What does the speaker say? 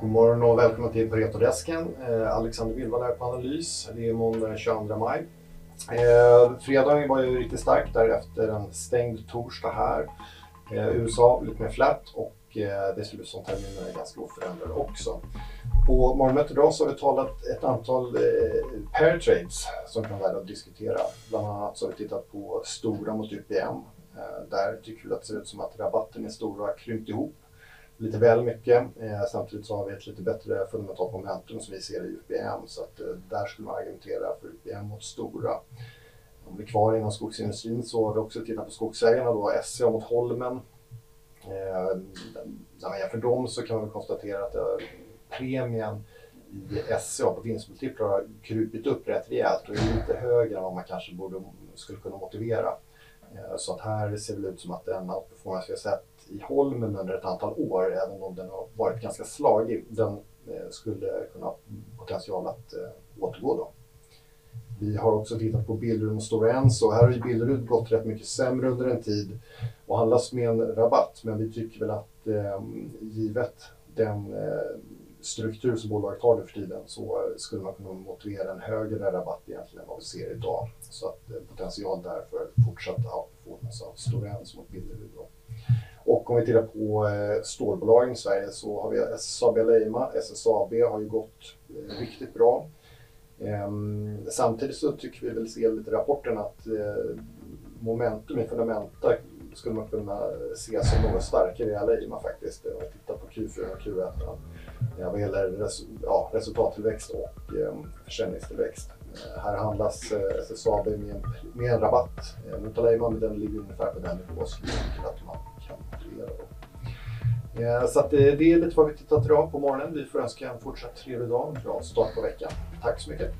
God morgon och välkomna till Paretodesken. Eh, Alexander Wilvall här på Analys. Det är måndag den 22 maj. Eh, fredagen var ju riktigt stark därefter en stängd torsdag här. Eh, USA lite mer flat och eh, det ser ut som terminen är ganska oförändrade också. På morgonmötet idag så har vi talat ett antal eh, pair trades som kan vara värda att diskutera. Bland annat så har vi tittat på Stora mot UPM. Eh, där tycker vi att det ser ut som att rabatten i Stora krympt ihop lite väl mycket. Eh, samtidigt så har vi ett lite bättre fundamentalt momentum som vi ser i UPM så att eh, där skulle man argumentera för UPM mot Stora. Om vi är kvar inom skogsindustrin så har vi också tittat på skogsägarna då, SCA mot Holmen. Eh, när man jämför dem så kan man konstatera att eh, premien i SCA på vinstmultiplar har krupit upp rätt rejält och är lite högre än vad man kanske borde, skulle kunna motivera. Eh, så att här ser det ut som att den outperformance vi har sett i Holmen under ett antal år, även om den har varit ganska slagig, den eh, skulle kunna ha potential att eh, återgå då. Vi har också tittat på Billerud och Stora Enso. Här har ju Billerud gått rätt mycket sämre under en tid och handlas med en rabatt, men vi tycker väl att eh, givet den eh, struktur som bolaget har nu för tiden så eh, skulle man kunna motivera en högre rabatt egentligen än vad vi ser idag. Så att eh, potential där för fortsatt outperformance av Stora Enso mot Billerud. Och om vi tittar på eh, stålbolagen i Sverige så har vi SSAB Leima. SSAB har ju gått riktigt bra. Ehm, samtidigt så tycker vi väl se lite i rapporten att momentum i fundamenta skulle man kunna se som något starkare i Aleima faktiskt. Q4 och Q1 ja, eh, vad gäller res ja, resultattillväxt och eh, försäljningstillväxt. Eh, här handlas eh, SSAB med en, med en rabatt eh, mot Aleima men den ligger ungefär på den nivå som vi tycker att man kan motivera. Eh, så att, eh, det är lite vad vi tittat idag på morgonen. Vi får önska en fortsatt trevlig dag och en bra start på veckan. Tack så mycket!